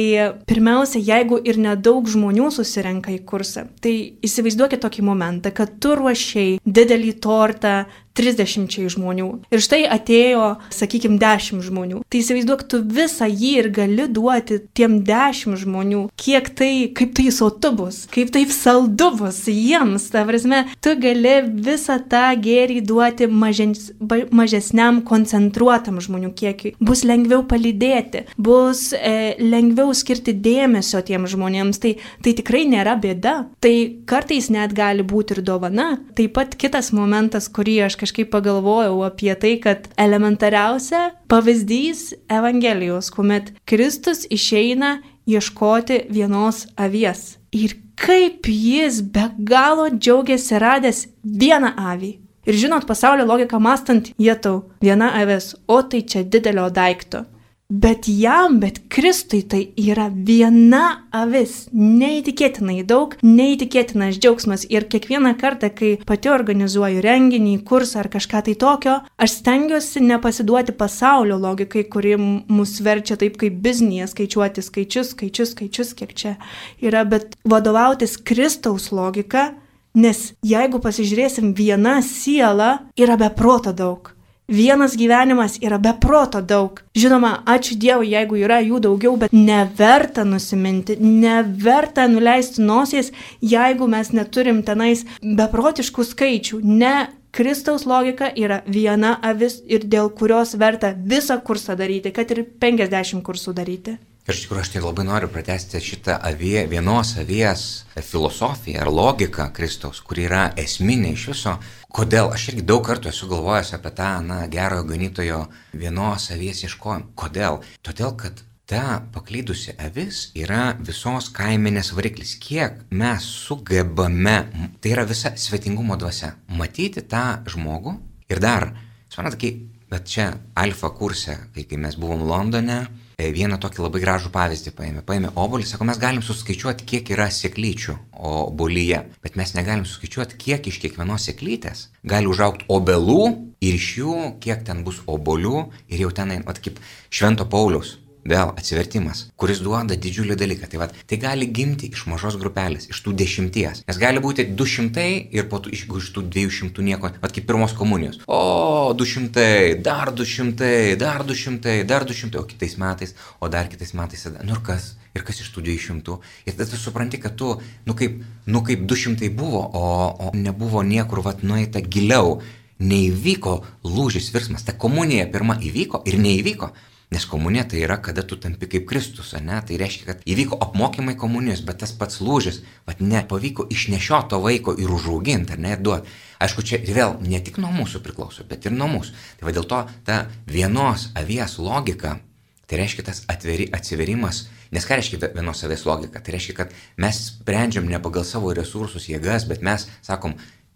pirmiausia, jeigu ir nedaug žmonių susirenka į kursą, tai įsivaizduokit tokį momentą, kad tu ruošiai didelį tortą, 30 žmonių. Ir štai atėjo, sakykime, 10 žmonių. Tai įsivaizduok, tu visą jį ir gali duoti tiem 10 žmonių, kiek tai, kaip tai sotu bus, kaip tai saldu bus jiems. Ta prasme, tu gali visą tą gėrį duoti mažens, mažesniam koncentruotam žmonių kiekiui. Bus lengviau palydėti, bus e, lengviau skirti dėmesio tiem žmonėms. Tai, tai tikrai nėra bėda. Tai kartais net gali būti ir dovana. Taip pat kitas momentas, kurį aš kažkaip pagalvojau apie tai, kad elementariausia pavyzdys Evangelijos, kuomet Kristus išeina ieškoti vienos avies. Ir kaip jis be galo džiaugiasi radęs vieną avį. Ir žinot, pasaulio logiką mastant, jie tau viena avis, o tai čia didelio daikto. Bet jam, bet Kristui tai yra viena avis. Neįtikėtinai daug, neįtikėtinas džiaugsmas. Ir kiekvieną kartą, kai pati organizuoju renginį, kursą ar kažką tai tokio, aš stengiuosi nepasiduoti pasaulio logikai, kuri mus verčia taip kaip biznėje skaičiuoti skaičius, skaičius, skaičius, kiek čia yra, bet vadovautis Kristaus logika, nes jeigu pasižiūrėsim, viena siela yra beproto daug. Vienas gyvenimas yra beproto daug. Žinoma, ačiū Dievui, jeigu yra jų daugiau, bet neverta nusiminti, neverta nuleisti nosies, jeigu mes neturim tenais beprotiškų skaičių. Ne Kristaus logika yra viena avis ir dėl kurios verta visą kursą daryti, kad ir 50 kursų daryti. Ir iš tikrųjų aš tai labai noriu pratesti šitą avie, vienos avies filosofiją ar logiką Kristaus, kuri yra esminė iš viso. Kodėl? Aš irgi daug kartų esu galvojęs apie tą, na, gerojo ganytojo vienos avies ieškojimą. Kodėl? Todėl, kad ta paklydusi avis yra visos kaiminės variklis. Kiek mes sugebame, tai yra visa svetingumo dvasia, matyti tą žmogų ir dar, suprantate, kai, bet čia alfa kurse, kai, kai mes buvom Londone, vieną tokį labai gražų pavyzdį paėmė. Paėmė obolį, sako, mes galim suskaičiuoti, kiek yra sėklyčių obolyje, bet mes negalim suskaičiuoti, kiek iš kiekvienos sėklytės gali užaukti obelų ir iš jų, kiek ten bus obolių ir jau tenai, mat kaip Švento Paulius vėl atsivertimas, kuris duoda didžiulį dalyką. Tai, vat, tai gali gimti iš mažos grupelės, iš tų dešimties. Nes gali būti du šimtai ir po tų iš, iš tų dviejų šimtų nieko, vat kaip pirmos komunijos. O, du šimtai, dar du šimtai, dar du šimtai, dar du šimtai, o kitais metais, o dar kitais metais, nu ir kas? Ir kas iš tų 200? Ir tada tu supranti, kad tu, nu kaip, nu kaip 200 buvo, o, o nebuvo niekur, vat, nueita giliau. Neįvyko lūžis virsmas. Ta komunija pirma įvyko ir neįvyko. Nes komunija tai yra, kada tu tampi kaip Kristus, ne? Tai reiškia, kad įvyko apmokymai komunijos, bet tas pats lūžis, vad nepavyko išnešioto vaiko ir užauginti, ar ne, duoti. Aišku, čia vėl ne tik nuo mūsų priklauso, bet ir nuo mūsų. Tai va dėl to ta vienos avies logika, tai reiškia tas atveri, atsiverimas, nes ką reiškia vienos avies logika? Tai reiškia, kad mes sprendžiam ne pagal savo resursus, jėgas, bet mes sakom,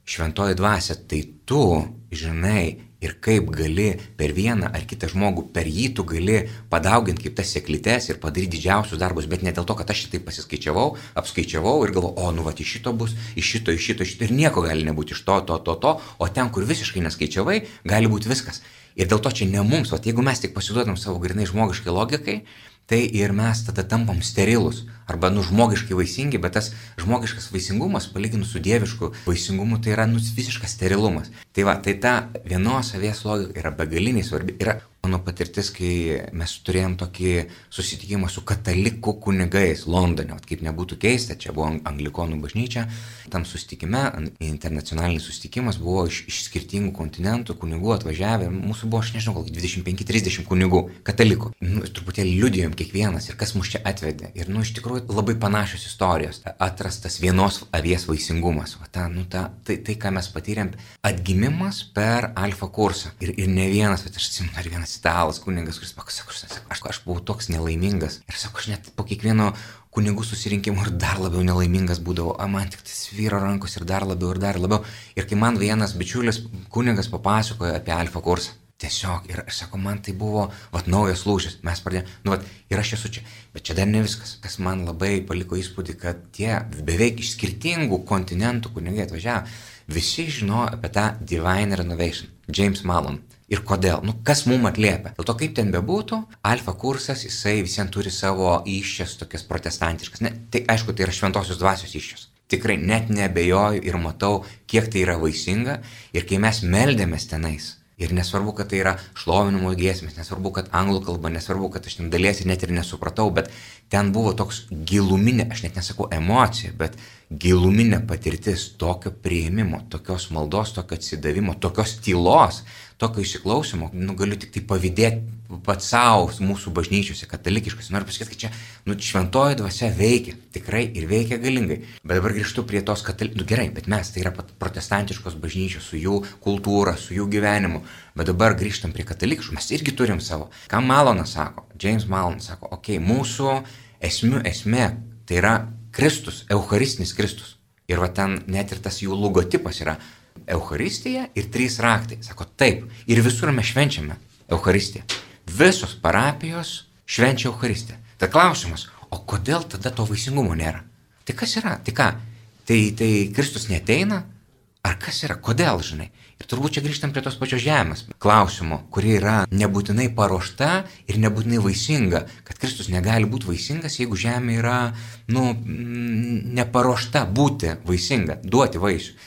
šventoji dvasia, tai tu žinai ir kaip gali per vieną ar kitą žmogų, per jį tu gali padauginti kaip tas seklytes ir padaryti didžiausius darbus, bet ne dėl to, kad aš šitai pasiskaičiavau, apskaičiavau ir galvoju, o nu va, iš šito bus, iš šito, iš šito, iš šito ir nieko gali nebūti iš to, to, to, to, o ten, kur visiškai neskaičiavai, gali būti viskas. Ir dėl to čia ne mums, o jeigu mes tik pasiduodam savo grinai žmogiškai logikai, tai ir mes tada tampam sterilus arba nu žmogiškai vaisingi, bet tas žmogiškas vaisingumas, palyginus su dievišku vaisingumu, tai yra nu visiškas sterilumas. Tai va, tai ta vienos avies logika yra begaliniai svarbi. Yra mano patirtis, kai mes turėjom tokį susitikimą su katalikų kunigais Londone, o kaip nebūtų keista, čia buvo anglikonų bažnyčia, tam susitikime, internacionalinis susitikimas buvo iš, iš skirtingų kontinentų kunigų atvažiavę, mūsų buvo, aš nežinau, gal 25-30 kunigų, katalikų. Nu, truputėlį liudijom kiekvienas ir kas mus čia atvedė. Ir, nu, iš tikrųjų labai panašios istorijos. Atrastas vienos avies vaisingumas. Va, ta, nu, ta, tai, tai, ką mes patyrėm, atgimimas per alfa kursą. Ir, ir ne vienas, bet aš atsimenu, ar vienas italas kunigas, kuris pasako, aš, aš, aš buvau toks nelaimingas. Ir sako, aš net po kiekvieno kunigų susirinkimų ir dar labiau nelaimingas būdavau, o man tik tai svyro rankos ir dar labiau ir dar labiau. Ir kai man vienas bičiulis kunigas papasakojo apie alfa kursą, tiesiog, ir aš sakau, man tai buvo, vat, naujas lūžis, mes pradėjome, nu, vat, ir aš esu čia, bet čia dar ne viskas, kas man labai paliko įspūdį, kad tie beveik iš skirtingų kontinentų kunigai atvažiavo, visi žinojo apie tą Divine Renovation, James Malone. Ir kodėl? Nu, kas mum atliepia? Dėl to, kaip ten bebūtų, alfa kursas, jisai visiems turi savo iššias tokias protestantiškas. Ne, tai aišku, tai yra šventosios dvasios iššias. Tikrai net nebejoju ir matau, kiek tai yra vaisinga. Ir kai mes meldėmės tenais, Ir nesvarbu, kad tai yra šlovinimo giesmės, nesvarbu, kad anglų kalba, nesvarbu, kad aš ten dalies ir net ir nesupratau, bet ten buvo toks giluminė, aš net nesakau emocija, bet giluminė patirtis tokio prieimimo, tokios maldos, tokio atsidavimo, tokios tylos, tokio įsiklausimo, nu, galiu tik tai pavydėti pats savo mūsų bažnyčiose, katalikiškose. Noriu pasakyti, kad čia nu, šventoji dvasia veikia, tikrai ir veikia galingai. Bet dabar grįžtu prie tos katalikų, nu gerai, bet mes tai yra protestantiškos bažnyčios su jų kultūra, su jų gyvenimu. Bet dabar grįžtam prie katalikiškų, mes irgi turim savo. Ką Malonas sako? James Malonas sako, okei, okay, mūsų esmių esmė tai yra Kristus, Eucharistinis Kristus. Ir va ten net ir tas jų logotipas yra Euharistija ir trys raktai. Sako taip. Ir visur mes švenčiame Euharistiją. Visos parapijos švenčia Euharistiją. Tai klausimas, o kodėl tada to vaisingumo nėra? Tai kas yra? Tai ką? Tai, tai Kristus neteina? Ar kas yra? Kodėl, žinai? Ir turbūt čia grįžtam prie tos pačios žemės klausimo, kuri yra nebūtinai paruošta ir nebūtinai vaisinga. Kad Kristus negali būti vaisingas, jeigu žemė yra, nu, neparuošta būti vaisinga, duoti vaisių.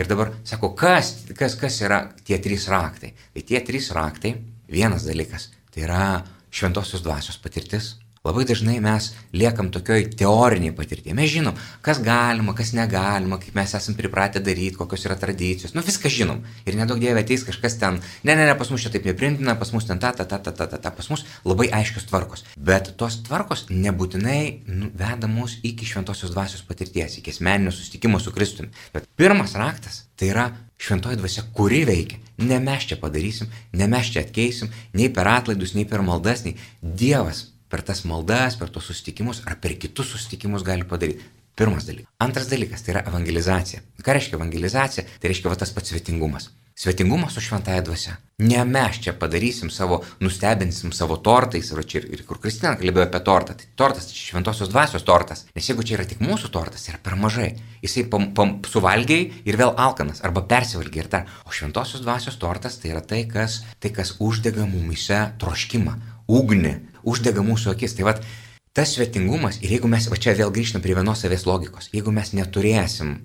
Ir dabar sako, kas, kas, kas yra tie trys raktai? Tai tie trys raktai, vienas dalykas, tai yra šventosios dvasios patirtis. Labai dažnai mes liekam tokioj teoriniai patirtyje. Mes žinom, kas galima, kas negalima, kaip mes esam pripratę daryti, kokios yra tradicijos. Nu viską žinom. Ir nedaug dievė ateis kažkas ten, ne, ne, ne, pas mus čia taip neprimtina, pas mus ten ta, ta, ta, ta, ta, ta, ta, pas mus labai aiškios tvarkos. Bet tos tvarkos nebūtinai nu, veda mus iki šventosios dvasios patirties, iki asmeninio susitikimo su Kristumi. Bet pirmas raktas tai yra šventoji dvasia, kuri veikia. Ne mes čia padarysim, ne mes čia atkeisim, nei per atlaidus, nei per maldas, nei Dievas per tas maldas, per tos susitikimus ar per kitus susitikimus gali padaryti. Pirmas dalykas. Antras dalykas tai yra evangelizacija. Ką reiškia evangelizacija? Tai reiškia va tas pats svetingumas. Svetingumas su šventąją dvasia. Ne mes čia padarysim savo, nustebinsim savo tortais, ir, čia, ir kur Kristina kalbėjo apie tortą. Tai tortas, tai šventosios dvasios tortas. Nes jeigu čia yra tik mūsų tortas, yra per mažai. Jisai pam, pam, suvalgiai ir vėl alkanas, arba persivalgiai ir dar. O šventosios dvasios tortas tai yra tai, kas, tai, kas uždega mumise troškimą, ugnį, uždega mūsų akis. Tai vad, tas svetingumas, ir jeigu mes, va čia vėl grįžtam prie vienos savės logikos, jeigu mes neturėsim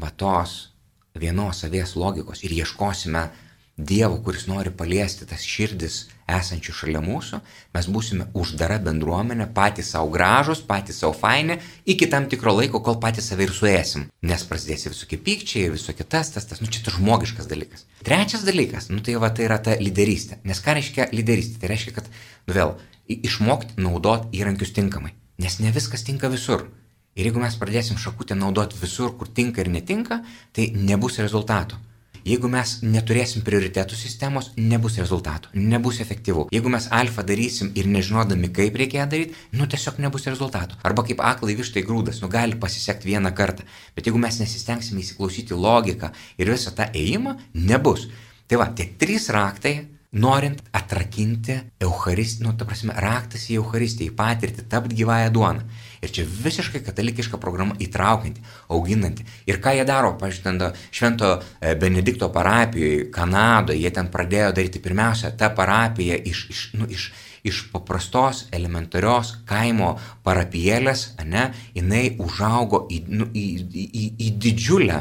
va tos vienos savės logikos ir ieškosime Dievo, kuris nori paliesti tas širdis esančių šalia mūsų, mes būsime uždara bendruomenė, patys savo gražus, patys savo faini, iki tam tikro laiko, kol patys save ir suėsim. Nes prasidės visokie pykčiai, visokie tas, tas, tas, nu čia tas žmogiškas dalykas. Trečias dalykas, nu tai va tai yra ta lyderystė. Nes ką reiškia lyderystė? Tai reiškia, kad, nu vėl, išmokti naudoti įrankius tinkamai. Nes ne viskas tinka visur. Ir jeigu mes pradėsim šakutę naudoti visur, kur tinka ir netinka, tai nebus rezultatų. Jeigu mes neturėsim prioritetų sistemos, nebus rezultatų, nebus efektyvų. Jeigu mes alfa darysim ir nežinodami, kaip reikia daryti, nu tiesiog nebus rezultatų. Arba kaip aklai vištai grūdas, nu gali pasisekti vieną kartą. Bet jeigu mes nesistengsime įsiklausyti logiką ir visą tą ėjimą, nebus. Tai va, tie trys raktai norint atrakinti Eucharistiją, nu, ta prasme, raktas į Eucharistiją, į patirtį, tapti gyvąją duoną. Ir čia visiškai katalikiška programa įtraukianti, auginanti. Ir ką jie daro, pažiūrėjau, Švento e, Benedikto parapijoje, Kanadoje, jie ten pradėjo daryti pirmiausia, ta parapija iš, iš, nu, iš, iš paprastos, elementarios kaimo parapijėlės, ne, jinai užaugo į, nu, į, į, į, į didžiulę,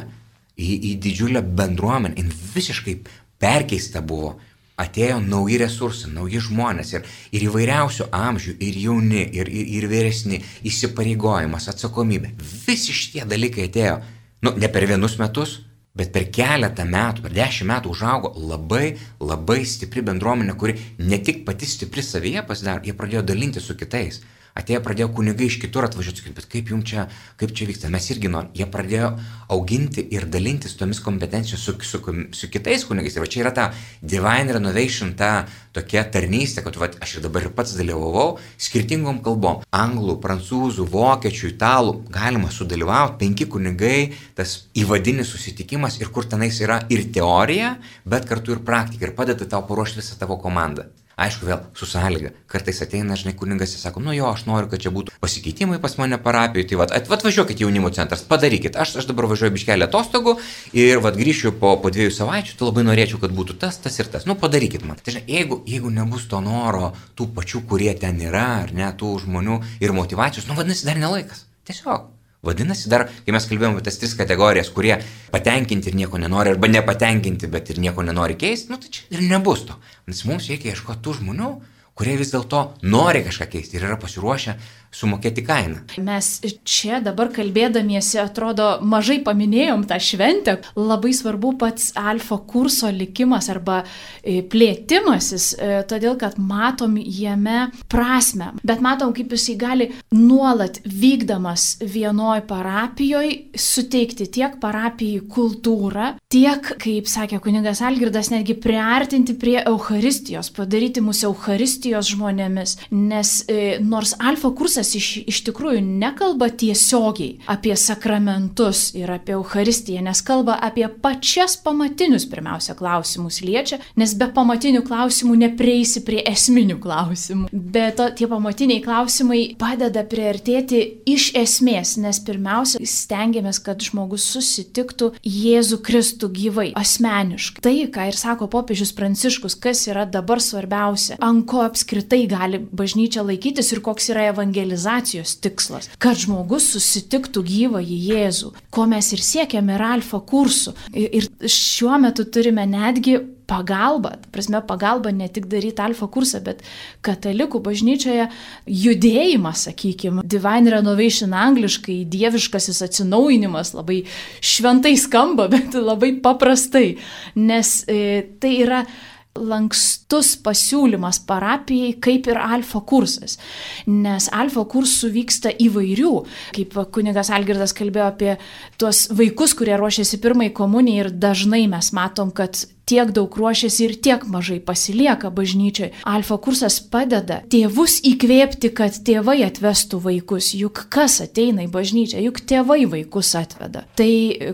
į, į didžiulę bendruomenę, jin visiškai perkeista buvo atėjo nauji resursai, nauji žmonės ir, ir įvairiausių amžių, ir jauni, ir, ir, ir vyresni, įsipareigojimas, atsakomybė. Visi šitie dalykai atėjo, nu, ne per vienus metus, bet per keletą metų, per dešimt metų užaugo labai, labai stipri bendruomenė, kuri ne tik pati stipri savyje pasidaro, jie pradėjo dalinti su kitais. Atėjo pradėjo kunigai iš kitur atvažiuoti, bet kaip jums čia, kaip čia vyksta, mes irgi norim. Jie pradėjo auginti ir dalintis tomis kompetencijos su, su, su kitais kunigais. Ir va čia yra ta Divine Renovation, ta tokia tarnystė, kad va, aš ir dabar ir pats dalyvavau skirtingom kalbom. Anglų, prancūzų, vokiečių, italų. Galima sudalyvauti, penki kunigai, tas įvadinis susitikimas ir kur tenais yra ir teorija, bet kartu ir praktika ir padeda tau paruošti visą tavo komandą. Aišku, vėl su sąlyga. Kartais ateina, žinai, kuningas ir sako, nu jo, aš noriu, kad čia būtų pasikeitimai pas mane parapijoje, tai vat, atvažiuokit jaunimo centras, padarykit. Aš, aš dabar važiuoju biškelį atostogų ir vat grįšiu po, po dviejų savaičių, tai labai norėčiau, kad būtų tas, tas ir tas. Nu, padarykit man. Tai žinai, jeigu, jeigu nebus to noro tų pačių, kurie ten yra, ar ne, tų žmonių ir motivacijos, nu, vadinasi, dar nelaikas. Tiesiog. Vadinasi, dar, kai mes kalbėjome apie tas tris kategorijas, kurie patenkinti ir nieko nenori, arba nepatenkinti, bet ir nieko nenori keisti, nu tai čia ir nebus to. Nes mums reikia ieškoti tų žmonių, kurie vis dėlto nori kažką keisti ir yra pasiruošę sumokėti kainą. Mes čia dabar kalbėdamiesi, atrodo, mažai paminėjom tą šventę. Labai svarbu pats alfa kurso likimas arba e, plėtimasis, e, todėl kad matom jame prasme. Bet matom, kaip jisai gali nuolat vykdamas vienoj parapijoje suteikti tiek parapijai kultūrą, tiek, kaip sakė kunigas Algirdas, netgi priartinti prie Euharistijos, padaryti mūsų Euharistijos žmonėmis. Nes e, nors alfa kursas Kristus iš, iš tikrųjų nekalba tiesiogiai apie sakramentus ir apie Euharistiją, nes kalba apie pačias pamatinius pirmiausia klausimus liečia, nes be pamatinių klausimų neprieisi prie esminių klausimų. Bet to, tie pamatiniai klausimai padeda priartėti iš esmės, nes pirmiausia stengiamės, kad žmogus susitiktų Jėzų Kristų gyvai, asmeniškai. Tai, ką ir sako popiežius Pranciškus, kas yra dabar svarbiausia, ant ko apskritai gali bažnyčia laikytis ir koks yra evangelizacija evangelizacijos tikslas, kad žmogus susitiktų gyvąjį Jėzų, ko mes ir siekiame ir alfa kursų. Ir šiuo metu turime netgi pagalba, prasme pagalba ne tik daryti alfa kursą, bet katalikų bažnyčioje judėjimas, sakykime, divine renovation angliškai, dieviškasis atsinaujinimas labai šventai skamba, bet labai paprastai, nes e, tai yra lankstus pasiūlymas parapijai, kaip ir alfa kursas. Nes alfa kursų vyksta įvairių, kaip kunigas Algirdas kalbėjo apie tuos vaikus, kurie ruošiasi pirmai komunijai ir dažnai mes matom, kad tiek daug ruošiasi ir tiek mažai pasilieka bažnyčiai. Alfa kursas padeda tėvus įkvėpti, kad tėvai atvestų vaikus. Juk kas ateina į bažnyčią, juk tėvai vaikus atveda. Tai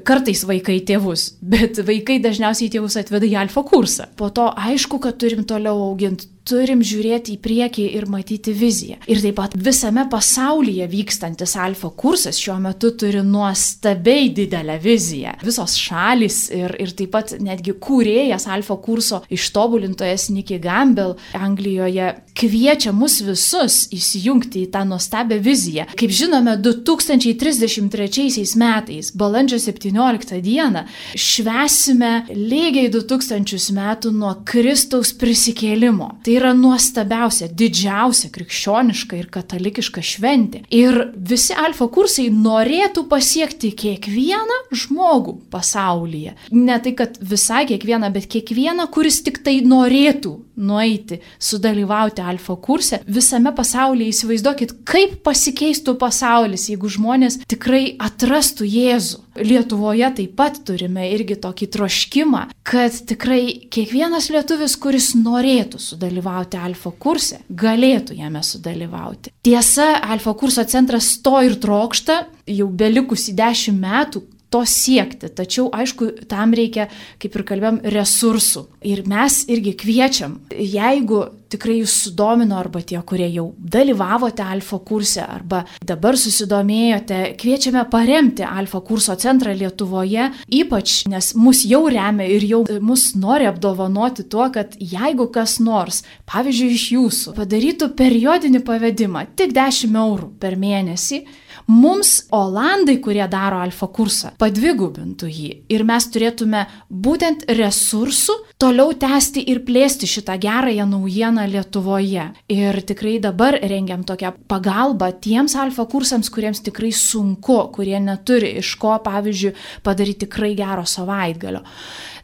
kartais vaikai tėvus, bet vaikai dažniausiai tėvus atveda į alfa kursą. Po to aišku, kad turim toliau auginti turim žiūrėti į priekį ir matyti viziją. Ir taip pat visame pasaulyje vykstantis alfa kursas šiuo metu turi nuostabiai didelę viziją. Visos šalis ir, ir taip pat netgi kūrėjas alfa kurso ištobulintojas Nicky Gamble Anglijoje kviečia mus visus įsijungti į tą nuostabią viziją. Kaip žinome, 2033 metais, balandžio 17 dieną, švesime lygiai 2000 metų nuo Kristaus prisikėlimo. Tai yra nuostabiausia, didžiausia krikščioniška ir katalikiška šventė. Ir visi alfa kursai norėtų pasiekti kiekvieną žmogų pasaulyje. Ne tai, kad visai kiekvieną, bet kiekvieną, kuris tik tai norėtų nueiti, sudalyvauti alfa kurse, visame pasaulyje įsivaizduokit, kaip pasikeistų pasaulis, jeigu žmonės tikrai atrastų Jėzų. Lietuvoje taip pat turime irgi tokį troškimą, kad tikrai kiekvienas lietuvis, kuris norėtų sudalyvauti alfa kurse, galėtų jame sudalyvauti. Tiesa, alfa kurso centras to ir trokšta, jau belikusi dešimt metų, to siekti. Tačiau, aišku, tam reikia, kaip ir kalbėjom, resursų. Ir mes irgi kviečiam, jeigu tikrai jūs sudomino arba tie, kurie jau dalyvavote alfa kurse arba dabar susidomėjote, kviečiame paremti alfa kurso centrą Lietuvoje, ypač nes mus jau remia ir jau mus nori apdovanoti tuo, kad jeigu kas nors, pavyzdžiui, iš jūsų padarytų periodinį pavedimą tik 10 eurų per mėnesį, mums Olandai, kurie daro alfa kursą, padvigubintų jį. Ir mes turėtume būtent resursų toliau tęsti ir plėsti šitą gerąją naujieną Lietuvoje. Ir tikrai dabar rengiam tokią pagalbą tiems alfa kursams, kuriems tikrai sunku, kurie neturi iš ko, pavyzdžiui, padaryti tikrai gero savaitgalio.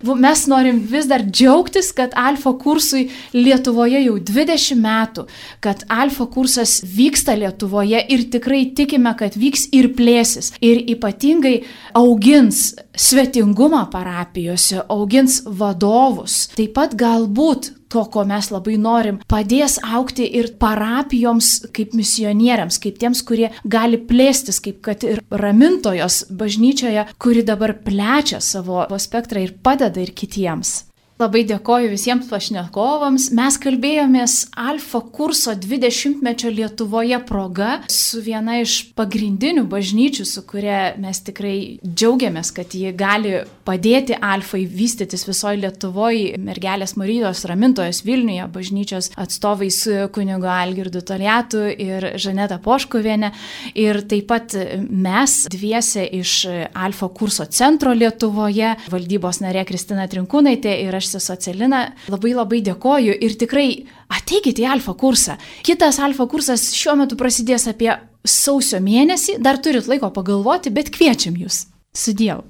Mes norim vis dar džiaugtis, kad alfa kursui Lietuvoje jau 20 metų, kad alfa kursas vyksta Lietuvoje ir tikrai tikime, kad vyks ir plėsis. Ir ypatingai augins svetingumą parapijose, augins vadovus. Taip pat galbūt to, ko mes labai norim, padės aukti ir parapijoms kaip misionieriams, kaip tiems, kurie gali plėstis, kaip kad ir ramintojos bažnyčioje, kuri dabar plečia savo spektrą ir padeda ir kitiems. Labai dėkoju visiems pašnekovams. Mes kalbėjomės Alfa kurso 20-mečio Lietuvoje proga su viena iš pagrindinių bažnyčių, su kuria mes tikrai džiaugiamės, kad ji gali padėti Alfai vystytis visoje Lietuvoje, mergelės Marijos ramintojos Vilniuje, bažnyčios atstovais kunigo Algirdu Toliatu ir Žaneta Poškovienė. Ir taip pat mes dviese iš Alfa kurso centro Lietuvoje, valdybos narė Kristina Trinkūnaitė ir aš aš sesuo Celina, labai labai dėkoju ir tikrai ateikite į alfa kursą. Kitas alfa kursas šiuo metu prasidės apie sausio mėnesį, dar turit laiko pagalvoti, bet kviečiam jūs. Sudėjau.